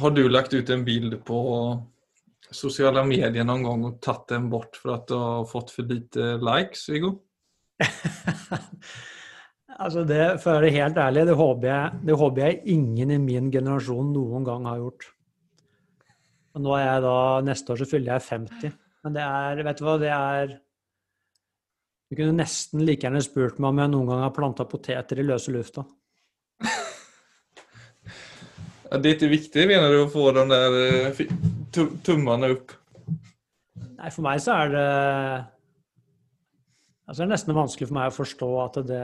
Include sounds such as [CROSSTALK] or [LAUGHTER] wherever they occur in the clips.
har du lagt ut en bild på sosiale medier noen gang og tatt den bort for at du har fått for lite likes, Viggo? [LAUGHS] altså det, For å være helt ærlig, det håper, jeg, det håper jeg ingen i min generasjon noen gang har gjort. Og nå er jeg da, Neste år så fyller jeg 50. Men det er Vet du hva, det er Du kunne nesten like gjerne spurt meg om jeg noen gang har planta poteter i løse lufta. Det er ikke viktig, mener du, å få de der eh, tummene opp? Nei, for meg så er det altså Det er nesten vanskelig for meg å forstå at det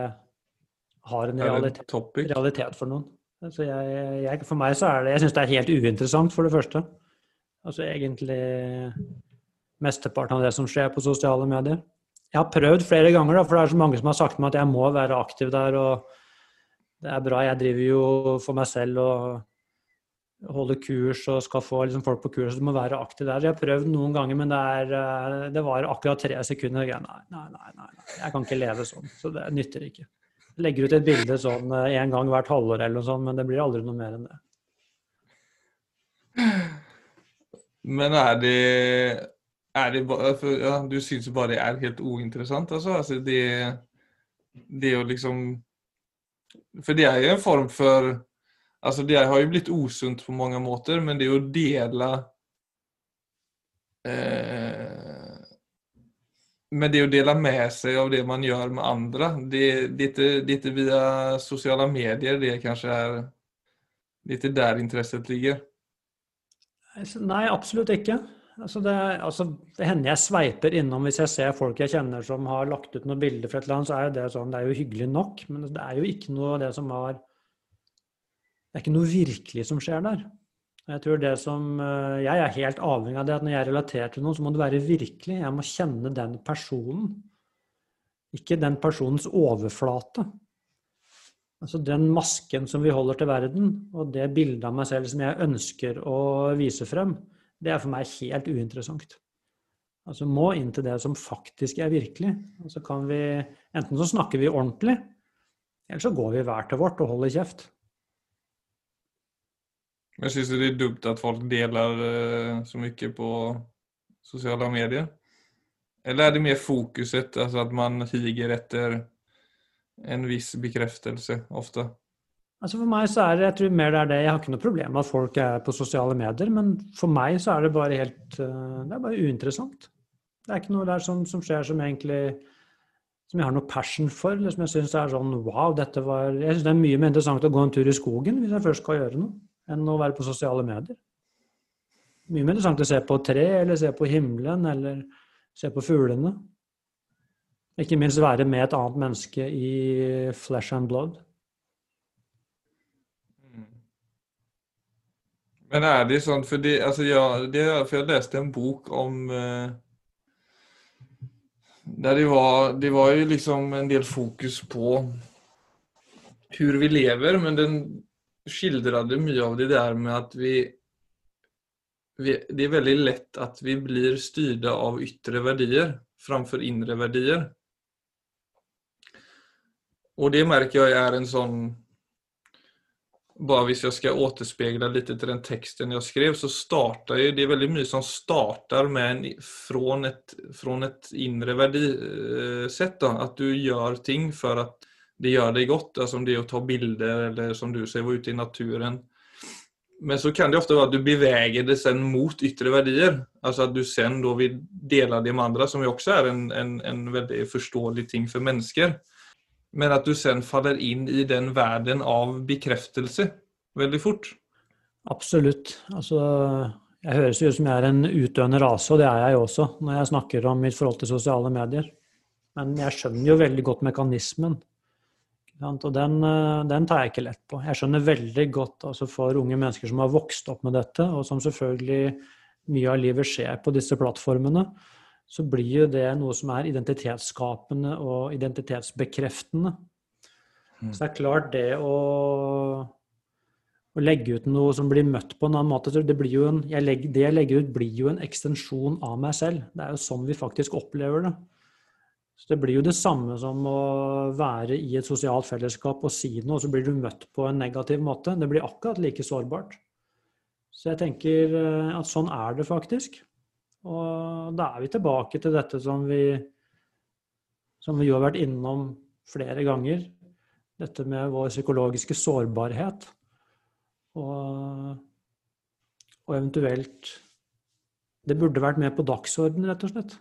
har en realitet, realitet for noen. Altså jeg, jeg, for meg så er det Jeg syns det er helt uinteressant, for det første. Altså egentlig mesteparten av det som skjer på sosiale medier. Jeg har prøvd flere ganger, da, for det er så mange som har sagt meg at jeg må være aktiv der. og Det er bra, jeg driver jo for meg selv og holder kurs og skal få liksom, folk på kurs. Du må være aktiv der. Jeg har prøvd noen ganger, men det, er, eh, det var akkurat tre sekunder. Nei, nei, nei, nei, jeg kan ikke leve sånn. Så det nytter ikke. Jeg legger ut et bilde sånn eh, gang hvert halvår eller noe sånt, men det blir aldri noe mer enn det. Men er det er det for, ja, Du syns bare det er helt uinteressant, altså? altså det, det å liksom For det er jo en form for Altså, det har jo blitt usunt på mange måter, men det å dele eh, Men det å dele med seg av det man gjør med andre, det, er, ikke, via sosiale medier det kanskje er Det er ikke der interesset ligger? Nei, absolutt ikke. Altså det, altså det, hender jeg sveiper innom hvis jeg ser folk jeg kjenner som har lagt ut noen bilder fra et eller annet, så er det sånn, det er jo hyggelig nok, men det er jo ikke noe av det som har Det er ikke noe virkelig som skjer der. Jeg tror det som eh, Jeg er helt avhengig av det at når jeg relaterer til noen, så må det være virkelig. Jeg må kjenne den personen. Ikke den personens overflate. Altså den masken som vi holder til verden, og det bildet av meg selv som jeg ønsker å vise frem det er for meg helt uinteressant. Altså må inn til det som faktisk er virkelig. Og så kan vi, Enten så snakker vi ordentlig, eller så går vi hver til vårt og holder kjeft. Men Syns du det er dumt at folk deler eh, så mye på sosiale medier? Eller er det mer fokuset, altså at man higer etter en viss bekreftelse ofte? Altså For meg så er det jeg tror mer det er det, jeg har ikke noe problem med at folk er på sosiale medier, men for meg så er det bare helt eh, Det er bare uinteressant. Det er ikke noe der som, som skjer som egentlig som jeg har noe passion for. eller som jeg syns er sånn wow, dette var Jeg synes det er mye mer interessant å gå en tur i skogen hvis jeg først skal gjøre noe, enn å være på sosiale medier. Mye mer interessant å se på tre, eller se på himmelen, eller se på fuglene. Ikke minst være med et annet menneske i flesh and blood. Men er det sånn, for altså jag, det, for jeg leste en bok om eh, der det var, det var jo liksom en del fokus på hvordan vi lever, men den skildret mye av det der med at vi, vi Det er veldig lett at vi blir styrt av ytre verdier framfor indre verdier. Og det merker jeg er en sånn bare hvis jeg skal återspegle litt til den teksten jeg skrev, så starter jo Det er veldig mye som starter med en, fra, et, et indre verdisett. At du gjør ting for at det gjør deg godt. Altså om det er å ta bilder, eller som du sier, være ute i naturen. Men så kan det ofte være at du beveger det sen mot ytre verdier. Altså at du sen da vil dele det med andre, som jo også er en, en, en veldig forståelig ting for mennesker. Men at du sen faller inn i den verden av bekreftelse veldig fort. Absolutt. Altså, jeg høres ut som jeg er en utdøende rase, og det er jeg jo også når jeg snakker om mitt forhold til sosiale medier. Men jeg skjønner jo veldig godt mekanismen. Og den, den, tar jeg ikke lett på. Jeg skjønner veldig godt altså for unge mennesker som har vokst opp med dette, og som selvfølgelig mye av livet skjer på disse plattformene, så blir jo det noe som er identitetsskapende og identitetsbekreftende. Mm. Så det er klart det å, å, legge ut noe som blir møtt på en annen måte det, en, jeg legger, det jeg legger ut, blir jo en ekstensjon av meg selv. Det er jo sånn vi faktisk opplever det. Så Det blir jo det samme som å være i et sosialt fellesskap og si noe, og så blir du møtt på en negativ måte. Det blir akkurat like sårbart. Så jeg tenker eh, at sånn er det faktisk. Og da er vi tilbake til dette som vi, som vi jo har vært innom flere ganger. Dette med vår psykologiske sårbarhet. Og, og eventuelt Det burde vært med på dagsordenen, rett og slett.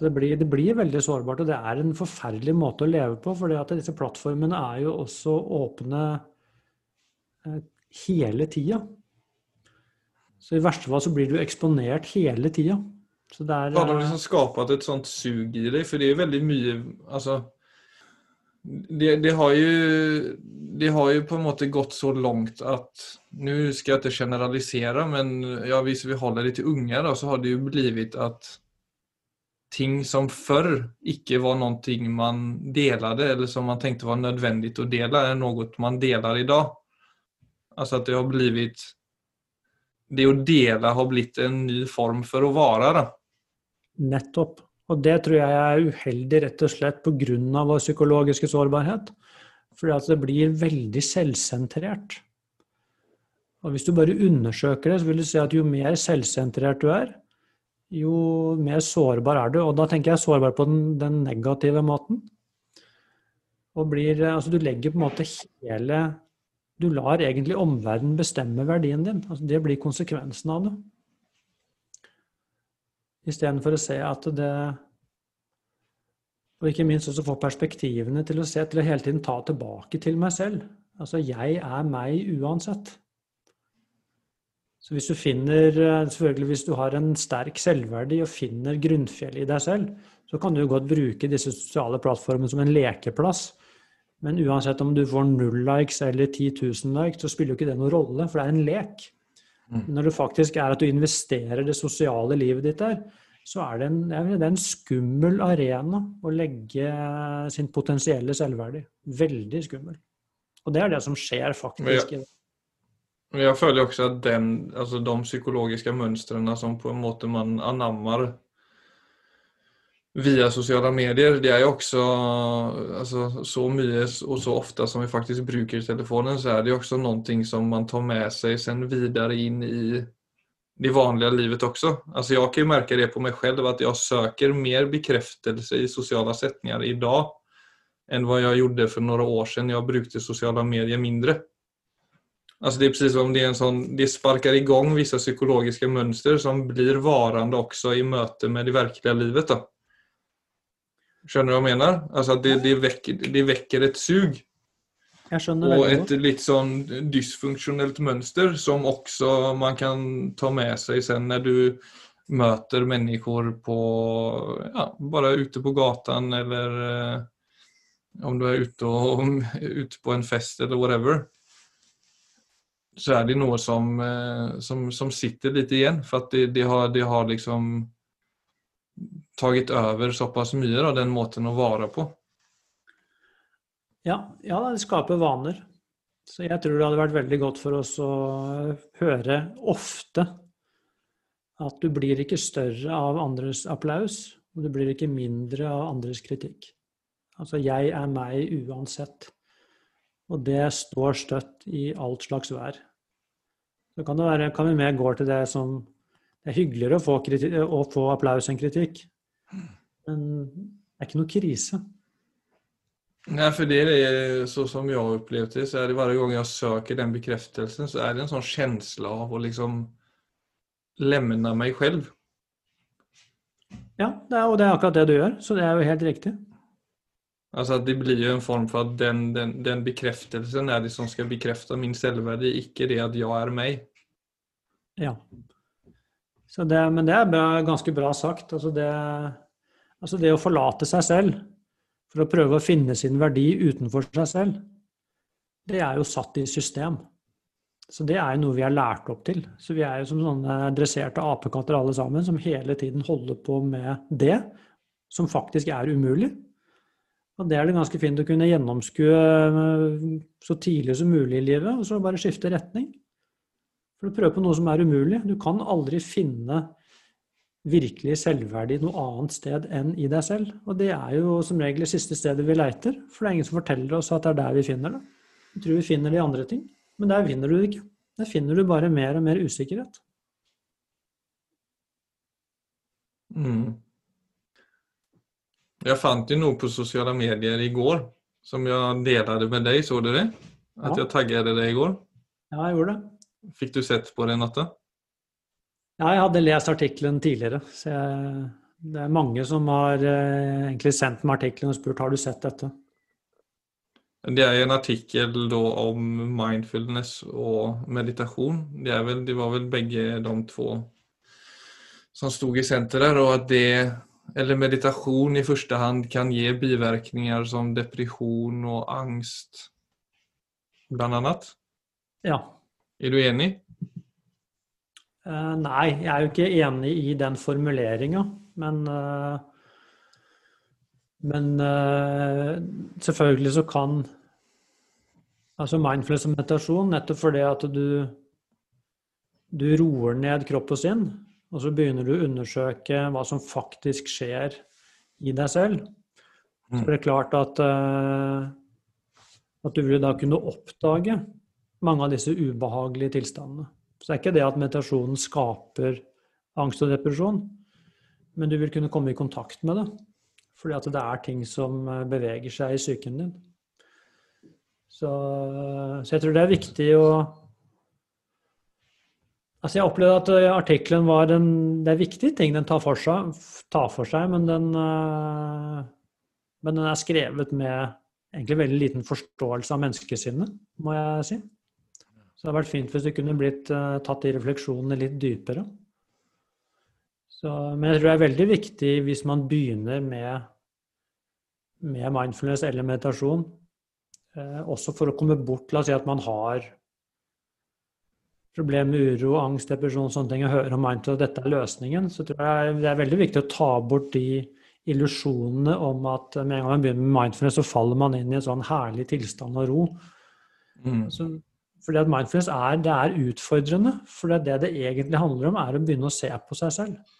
Det blir, det, blir, veldig sårbart, og det er en forferdelig måte å leve på. For disse plattformene er jo også åpne eh, hele tida. Så i verste fall så blir du eksponert hele tida. Så det er Har du liksom skapt et sånt sug i deg? For det er veldig mye Altså det, det, har ju, det har ju på en måte gått så langt at Nå skal jeg ikke generalisere, men ja, hvis vi holder det til unge, da, så har det jo blivit at ting som før ikke var noe man delade eller som man tenkte var nødvendig å dele, er noe man deler i dag. Altså at det har blivit Det å dele har blitt en ny form for å være. Da. Nettopp. Og det tror jeg er uheldig rett og slett pga. vår psykologiske sårbarhet. Fordi at det blir veldig selvsentrert. Og hvis du bare undersøker det, så vil du se at jo mer selvsentrert du er, jo mer sårbar er du. Og da tenker jeg sårbar på den, den negative måten. Og blir, altså du legger på en måte hele Du lar egentlig omverdenen bestemme verdien din. Altså det blir konsekvensen av det. Istedenfor å se at det Og ikke minst også få perspektivene til å se, til å hele tiden ta tilbake til meg selv. Altså, jeg er meg uansett. Så hvis du finner Selvfølgelig hvis du har en sterk selvverdi og finner grunnfjellet i deg selv, så kan du godt bruke disse sosiale plattformene som en lekeplass. Men uansett om du får null likes eller 10 000 likes, så spiller jo ikke det noen rolle, for det er en lek. Mm. Når det faktisk er at du investerer det sosiale livet ditt der, så er det en, det er en skummel arena å legge sin potensielle selvverdi. Veldig skummel. Og det er det som skjer faktisk. Men jeg, føler også at den, altså de psykologiske mønstrene som på en måte man anammer via sosiale medier, det er jo også altså, så mye og så ofte som vi faktisk bruker telefonen, så er det jo også noe som man tar med seg sen videre inn i det vanlige livet også. Altså, jeg kan jo merke det på meg selv at jeg søker mer bekreftelse i sosiale setninger i dag enn hva jeg gjorde for noen år siden jeg brukte sosiale medier mindre. Altså det är precis som det är en sån, det sparkar igång vissa psykologiska mönster som blir varande också i møte med det verkliga livet. Då. Känner du hva jeg mener? Altså det, det, vekker, det väcker et sug. Jeg skjønner Og et litt sånn dysfunksjonelt mønster som også man kan ta med seg sen når du møter mennesker på ja, bare ute på gatan eller eh, om du er ute, og, [LAUGHS] ute på en fest eller whatever. Så er det noe som, eh, som, som sitter litt igjen. For at de, de, har, de har liksom tatt over såpass mye, da, den måten å være på. Ja, ja, det skaper vaner. Så jeg tror det hadde vært veldig godt for oss å høre ofte at du blir ikke større av andres applaus, og du blir ikke mindre av andres kritikk. Altså 'jeg er meg uansett'. Og det står støtt i alt slags vær. Så kan, det være, kan vi mer gå til det som Det er hyggeligere å få, kritikk, å få applaus enn kritikk. Men det er ikke noe krise. Nei, for det er så som jeg har opplevd det, så er det hver gang jeg søker den bekreftelsen, så er det en sånn følelse av å liksom lemne meg selv. Ja, det er, og det er akkurat det du gjør, så det er jo helt riktig. Altså Det blir jo en form for at den, den, den bekreftelsen er det som skal bekrefte min selvverdi, ikke det at jeg er meg. Ja. Det, men det er bra, ganske bra sagt. Altså det, altså det, å forlate seg selv for å prøve å finne sin verdi utenfor seg selv, det er jo satt i system. Så det er jo noe vi er lært opp til. Så vi er jo som sånne dresserte apekatter alle sammen, som hele tiden holder på med det som faktisk er umulig. Og det er det ganske fint å kunne gjennomskue så tidlig som mulig i livet, og så bare skifte retning. For å prøve på noe som er umulig. Du kan aldri finne virkelig selvverdi noe annet sted enn i deg selv. Og det er jo som regel det siste stedet vi leiter, for det er ingen som forteller oss at det er der vi finner det. Vi tror vi finner det i andre ting, men der vinner du det ikke. der finner du bare mer og mer usikkerhet. Mm. Jeg fant jo noe på sosiale medier i går som jeg delte med deg. Så du det? At Ja. jeg tagget deg i går. Ja, jeg gjorde det. Fikk du sett på det, Natta? Ja, jeg hadde lest artikkelen tidligere, så jeg, det er mange som har eh, egentlig sendt meg artikkelen og spurt har du sett dette. Det er en artikkel da om mindfulness og meditasjon. Det, vel, det var vel begge de to som stod i senter der, og at det, eller meditasjon i første hand, kan gi biverkningar som depresjon og angst, blant annet. Ja. Er du enig? Uh, nei, jeg er jo ikke enig i den formuleringa, men uh, Men uh, selvfølgelig så kan Altså mindfulness og meditasjon nettopp fordi at du du roer ned kropp og sinn, og så begynner du å undersøke hva som faktisk skjer i deg selv. Så er det klart at eh, at du vil da kunne oppdage mange av disse ubehagelige tilstandene. Så det er ikke det at meditasjonen skaper angst og depresjon, men du vil kunne komme i kontakt med det. Fordi at det er ting som eh, beveger seg i psyken din. Så, så jeg tror det er viktig å Altså Jeg opplevde at eh, artikkelen var en Det er viktige ting den tar for seg, tar for seg men, den, eh, men den er skrevet med egentlig veldig liten forståelse av menneskesinnet, må jeg si. Så det hadde vært fint hvis det kunne blitt uh, tatt de refleksjonene litt dypere. Så, men jeg tror det er veldig viktig hvis man begynner med, med mindfulness eller meditasjon, også for å komme bort La oss si at man har problemer med uro, angst, depresjon, og sånne ting, og hører om mindfulness, og dette er løsningen, så tror jeg det er veldig viktig å ta bort de illusjonene om at med en gang man begynner med mindfulness, så faller man inn i en sånn herlig tilstand og ro. Mm. Så, fordi at mindfulness er, det er utfordrende. For det, det det egentlig handler om, er å begynne å se på seg selv.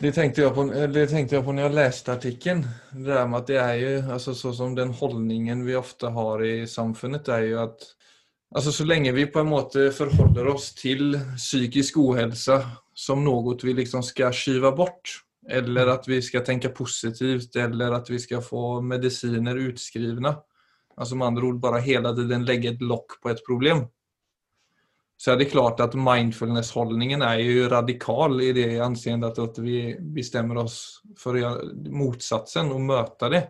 Det tenkte, jeg på, det tenkte jeg på når jeg leste artikkelen. Det der med at det er jo altså, sånn som den holdningen vi ofte har i samfunnet, er jo at altså, så lenge vi på en måte forholder oss til psykisk uhelse som noe vi liksom skal skyve bort, eller at vi skal tenke positivt, eller at vi skal få medisiner utskrivna. Altså med andre ord bare hele tiden legge et lokk på et problem. Så er det klart at mindfulness-holdningen er jo radikal i det anseendet at vi bestemmer oss for å gjøre motsatsen og møte det.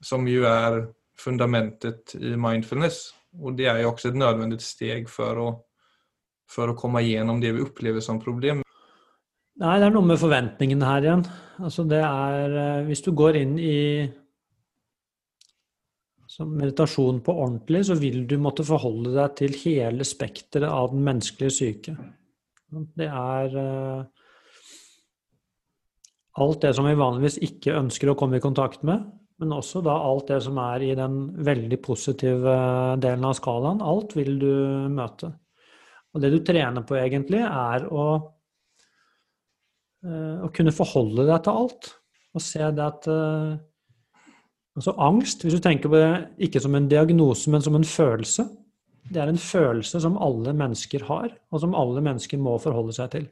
Som jo er fundamentet i mindfulness. Og det er jo også et nødvendig steg for å, for å komme gjennom det vi opplever som problem. Nei, det er noe med forventningene her igjen. Altså det er eh, Hvis du går inn i meditasjon på ordentlig, så vil du måtte forholde deg til hele spekteret av den menneskelige syke. Det er uh, alt det som vi vanligvis ikke ønsker å komme i kontakt med, men også da alt det som er i den veldig positive delen av skalaen. Alt vil du møte. Og det du trener på egentlig, er å å kunne forholde deg til alt. Og se det at Altså angst, hvis du tenker på det ikke som en diagnose, men som en følelse. Det er en følelse som alle mennesker har, og som alle mennesker må forholde seg til.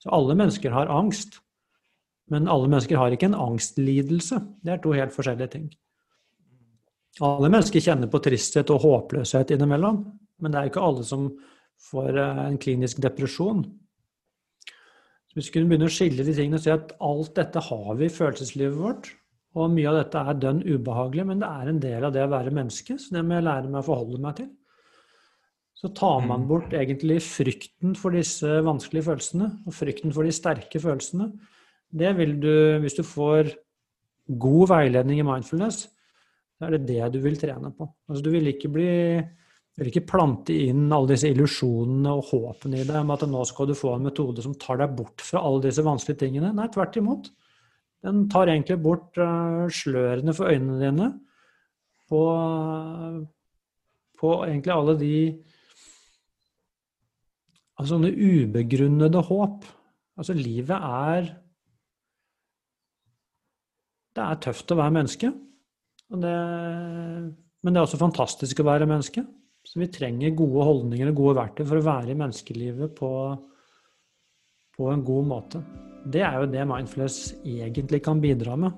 Så alle mennesker har angst. Men alle mennesker har ikke en angstlidelse. Det er to helt forskjellige ting. Alle mennesker kjenner på tristhet og håpløshet innimellom, men det er ikke alle som får en klinisk depresjon. Så hvis vi kunne begynne å skille de tingene og si at alt dette har vi i følelseslivet vårt, og mye av dette er dønn ubehagelig, men det er en del av det å være menneske, så det må jeg lære meg å forholde meg til. Så tar man bort egentlig frykten for disse vanskelige følelsene, og frykten for de sterke følelsene. Det vil du, hvis du får god veiledning i mindfulness, så er det det du vil trene på. Altså du vil ikke bli vil ikke plante inn alle disse illusjonene og håpene i deg om at nå skal du få en metode som tar deg bort fra alle disse vanskelige tingene. Nei, tvert imot. Den tar egentlig bort slørene for øynene dine på, på egentlig alle de altså sånne ubegrunnede håp. Altså, livet er Det er tøft å være menneske. Det, men det er også fantastisk å være menneske. Så vi trenger gode holdninger og gode verktøy for å være i menneskelivet på, på en god måte. Det er jo det mindfulness egentlig kan bidra med.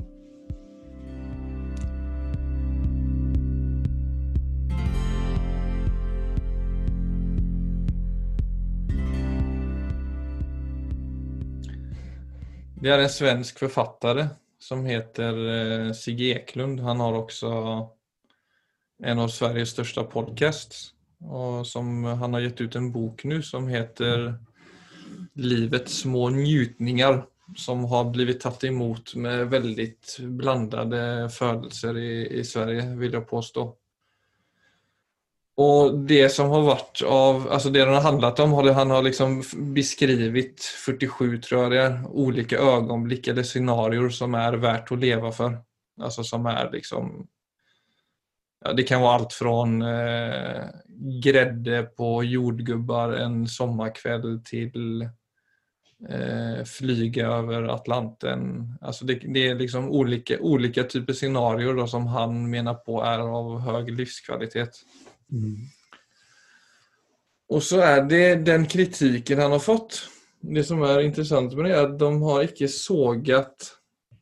Det er en svensk forfatter som heter eh, Sigge Eklund. Han har også en av Sveriges største podcasts. Og som han har gitt ut en bok nå som heter 'Livets små njutninger'. Som har blitt tatt imot med veldig blandede følelser i, i Sverige, vil jeg påstå. Og det som har vært av, altså det den har handlet om, han har liksom beskrevet 47 tror jeg det er, olika ögonblick eller scenarier som er verdt å leve for. Altså som er liksom, ja, det kan være alt fra eh, gredde på jordgubbar en sommerkveld til eh, flyge over Atlanten. Altså det, det er liksom ulike, olika typer scenarier som han mener på er av høy livskvalitet. Mm. Og så er det den kritikken han har fått. Det som er interessant med det, er at de har ikke såget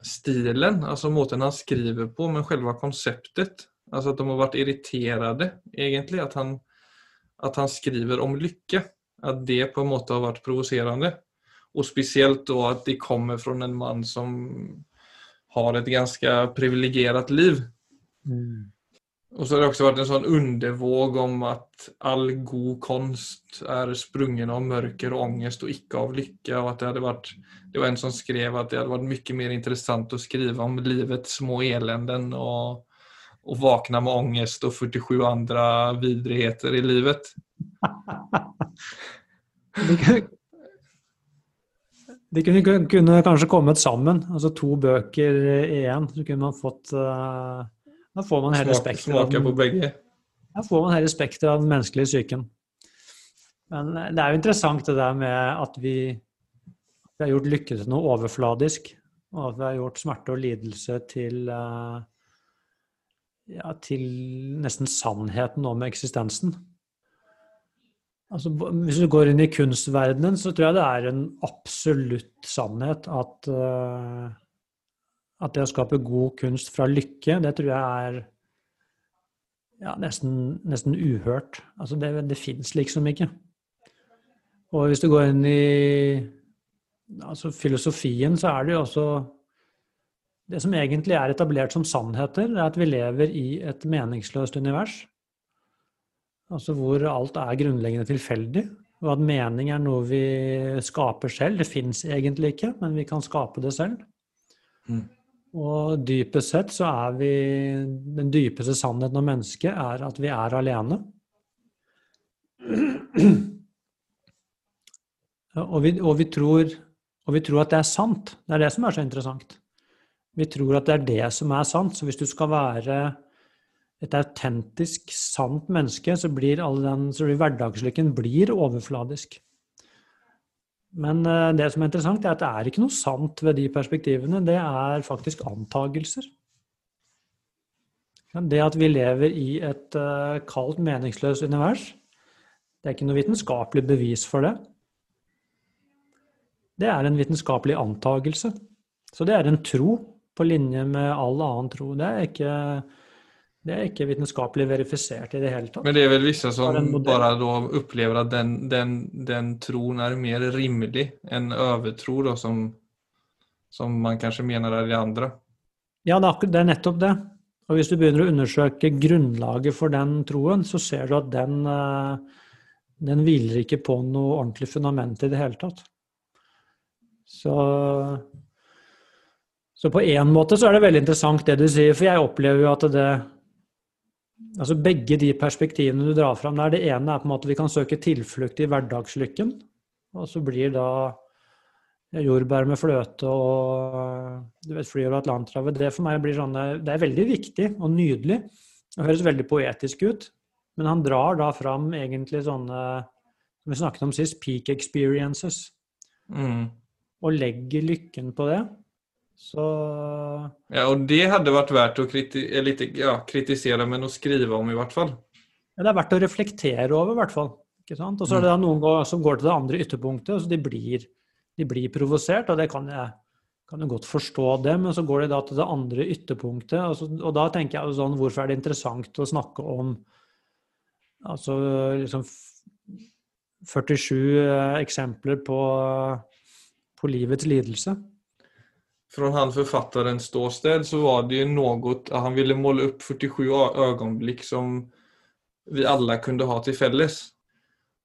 stilen, altså måten han skriver på, men selve konseptet. Altså at de har vært irriterte, egentlig. At han, at han skriver om lykke. At det på en måte har vært provoserende. Og spesielt da at det kommer fra en mann som har et ganske privilegert liv. Mm. Og så har det også vært en sånn undervåg om at all god konst er sprungen av mørker og angst og ikke av lykke. og at Det hadde vært, det var en som skrev at det hadde vært mye mer interessant å skrive om livets små elenden og, å våkne med angst og 47 andre vidrigheter i livet. De kunne, kunne kanskje kommet sammen, altså to bøker i én. Så kunne man fått uh da får man hele spekteret på begge. Da får man hele spekteret av den menneskelige psyken. Men eh, det er jo interessant det der med at vi, vi har gjort lykke til noe overfladisk. Og at vi har gjort smerte og lidelse til, eh, ja, til nesten sannheten om eksistensen. Altså, hvis du går inn i kunstverdenen, så tror jeg det er en absolutt sannhet at uh, at det å skape god kunst fra lykke, det tror jeg er ja, nesten, nesten, uhørt. Altså det, det fins liksom ikke. Og hvis du går inn i altså filosofien, så er det jo også Det som egentlig er etablert som sannheter, er at vi lever i et meningsløst univers. Altså hvor alt er grunnleggende tilfeldig, og at mening er noe vi skaper selv. Det fins egentlig ikke, men vi kan skape det selv. Mm. Og dypest sett så er vi Den dypeste sannheten om mennesket er at vi er alene. Og vi, og, vi tror, og vi, tror, at det er sant. Det er det som er så interessant. Vi tror at det er det som er sant. Så hvis du skal være et autentisk, sant menneske, så blir, all den, så hverdagslykken blir overfladisk. Men eh, det som er interessant, er at det er ikke noe sant ved de perspektivene. Det er faktisk antagelser. Det at vi lever i et eh, kaldt, meningsløst univers, det er ikke noe vitenskapelig bevis for det. Det er en vitenskapelig antagelse. Så det er en tro på linje med all annen tro. Det er ikke det er ikke vitenskapelig verifisert i det hele tatt. Men det er vel visse som bare opplever at den, den, den, troen er mer rimelig enn overtro, da, som, som, man kanskje mener er de andre? Ja, det er nettopp det. Og hvis du begynner å undersøke grunnlaget for den troen, så ser du at den, eh, den hviler ikke på noe ordentlig fundament i det hele tatt. Så så på én måte så er det veldig interessant det du sier, for jeg opplever jo at det altså Begge de perspektivene du drar fram der, det ene er på en måte vi kan søke tilflukt i hverdagslykken. Og så blir da jordbær med fløte og du vet, fly over Atlanterhavet Det for meg blir sånn, det er veldig viktig og nydelig. Det høres veldig poetisk ut. Men han drar da fram egentlig sånne som vi snakket om sist, peak experiences. Mm. Og legger lykken på det. Så... Ja, og det hadde vært verdt å kriti ja, kritisere, men å skrive om i hvert fall. Ja, det er verdt å reflektere over, i hvert fall. Og så er det da noen som går til det andre ytterpunktet, så de blir, de blir provosert, og det kan jeg kan jo godt forstå det, men så går de da til det andre ytterpunktet. Og, så, og da tenker jeg sånn, hvorfor er det interessant å snakke om altså liksom 47 eh, eksempler på, på livets lidelse? Från han författarens ståsted så var det ju något, han ville måla upp 47 ögonblick som vi alla kunde ha till fälles.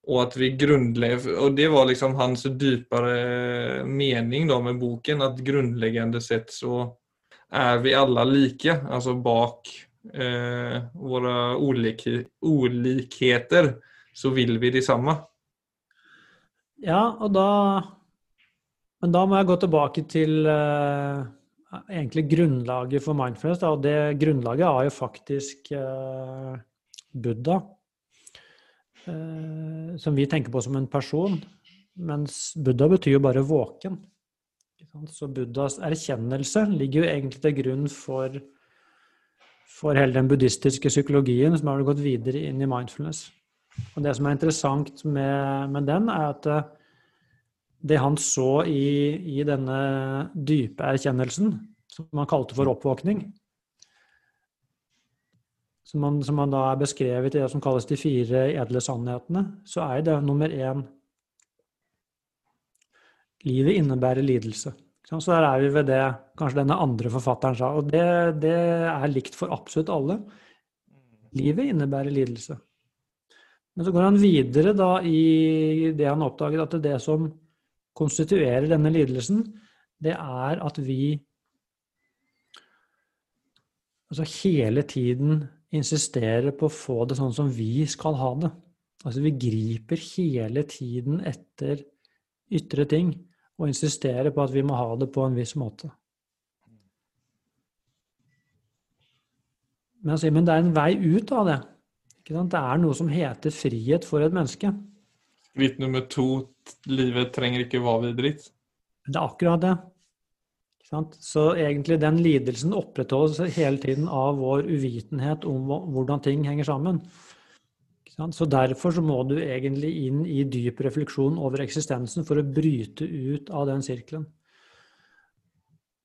Och att vi grundlägger, och det var liksom hans djupare mening då med boken, att grundläggande sett så är vi alla lika, alltså bak eh, våra olik olikheter så vill vi detsamma. Ja, og da Men da må jeg gå tilbake til uh, egentlig grunnlaget for mindfulness. Og det grunnlaget er jo faktisk uh, Buddha. Uh, som vi tenker på som en person. Mens Buddha betyr jo bare våken. Så Buddhas erkjennelse ligger jo egentlig til grunn for, for hele den buddhistiske psykologien som har gått videre inn i mindfulness. Og det som er interessant med, med den, er at det han så i, i denne dype erkjennelsen, som han kalte for oppvåkning, som han, som han da er beskrevet i det som kalles de fire edle sannhetene, så er det nummer én Livet innebærer lidelse. Så der er vi ved det kanskje denne andre forfatteren sa. Og det, det er likt for absolutt alle. Livet innebærer lidelse. Men så går han videre da i det han oppdaget, at det som konstituerer denne lidelsen, det er at vi altså hele tiden insisterer på å få det sånn som vi skal ha det. Altså vi griper hele tiden etter ytre ting og insisterer på at vi må ha det på en viss måte. Men, men det er en vei ut av det. Det er noe som heter frihet for et menneske. Skritt nummer to livet trenger ikke være videre. Det er akkurat det. Så egentlig den lidelsen opprettholdes hele tiden av vår uvitenhet om hvordan ting henger sammen. Så derfor så må du egentlig inn i dyp refleksjon over eksistensen for å bryte ut av den sirkelen.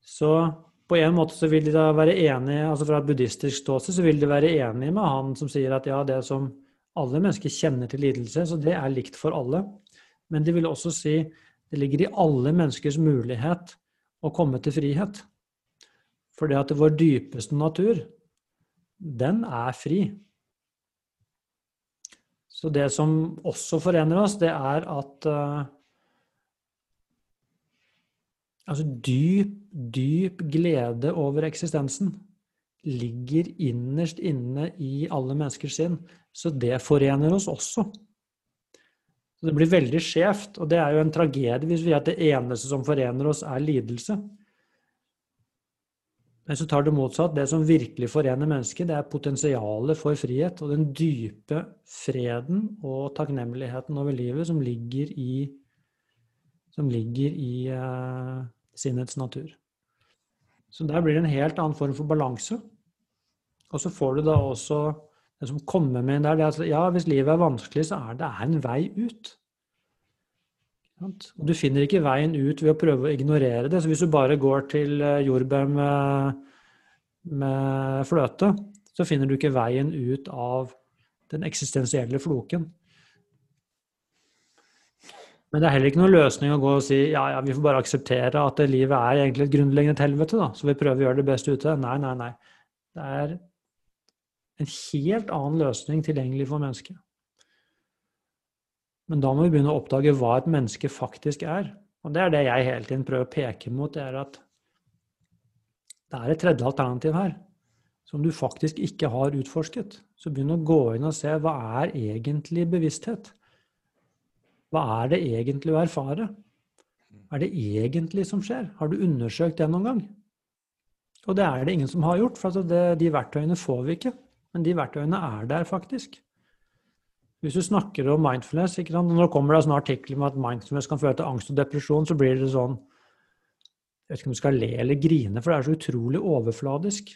Så på en måte så vil de da være enige, altså fra et buddhistisk ståsted så vil de være enige med han som sier at ja, det som alle mennesker kjenner til lidelse, så det er likt for alle. Men de vil også si det ligger i alle menneskers mulighet å komme til frihet. For det at vår dypeste natur, den er fri. Så det som også forener oss, det er at uh, Altså dyp, dyp glede over eksistensen ligger innerst inne i alle menneskers sinn. Så det forener oss også. Så det blir veldig skjevt, og det er jo en tragedie hvis vi er at det eneste som forener oss, er lidelse. Men så tar det motsatt. Det som virkelig forener mennesket, det er potensialet for frihet og den dype freden og takknemligheten over livet som ligger i, som ligger i uh, sinnets natur. Så der blir det en helt annen form for balanse. Og så får du da også det som kommer med der, det er at ja, hvis livet er vanskelig, så er det en vei ut. Og du finner ikke veien ut ved å prøve å ignorere det. Så hvis du bare går til eh, jordbær med, med fløte, så finner du ikke veien ut av den eksistensielle floken. Men det er heller ikke noen løsning å gå og si ja, ja, vi får bare akseptere at livet er egentlig et grunnleggende helvete, da, så vi prøver å gjøre det beste ut av det. Nei, nei, nei. Det er en helt annen løsning tilgjengelig for mennesket. Men da må vi begynne å oppdage hva et menneske faktisk er. Og det er det jeg hele tiden prøver å peke mot, det er at det er et tredje alternativ her som du faktisk ikke har utforsket. Så begynn å gå inn og se hva er egentlig bevissthet? Hva er det egentlig å erfare? Hva er det egentlig som skjer? Har du undersøkt det noen gang? Og det er det ingen som har gjort, for det, de verktøyene får vi ikke. Men de verktøyene er der faktisk. Hvis du snakker om mindfulness ikke sant? Det kommer det sånne artikler om at mindfulness kan føre til angst og depresjon, så blir det sånn Jeg vet ikke om du skal le eller grine, for det er så utrolig overfladisk.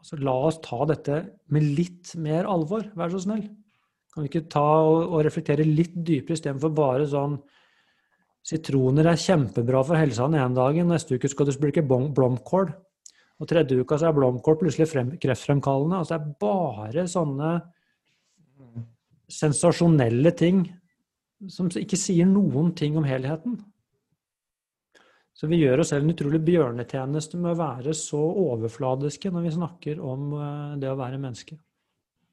Altså, la oss ta dette med litt mer alvor, vær så snill. Kan vi ikke ta og, og reflektere litt dypere istedenfor bare sånn Sitroner er kjempebra for helsa den ene dagen, neste uke skal du bruke blomkål. Og tredje uka så er blomkål plutselig frem, kreftfremkallende. Altså det er bare sånne sensasjonelle ting som ikke sier noen ting om helheten. Så vi gjør oss selv en utrolig bjørnetjeneste med å være så overfladiske når vi snakker om eh, det å være menneske.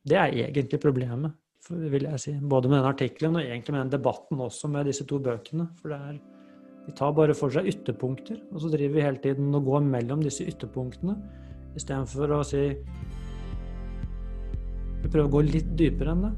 Det er egentlig problemet vil jeg si. Både med den artikkelen og egentlig med den debatten også med disse to bøkene. For det er, de tar bare for seg ytterpunkter, og så driver vi hele tiden og går mellom disse ytterpunktene istedenfor å si Vi prøver å gå litt dypere enn det.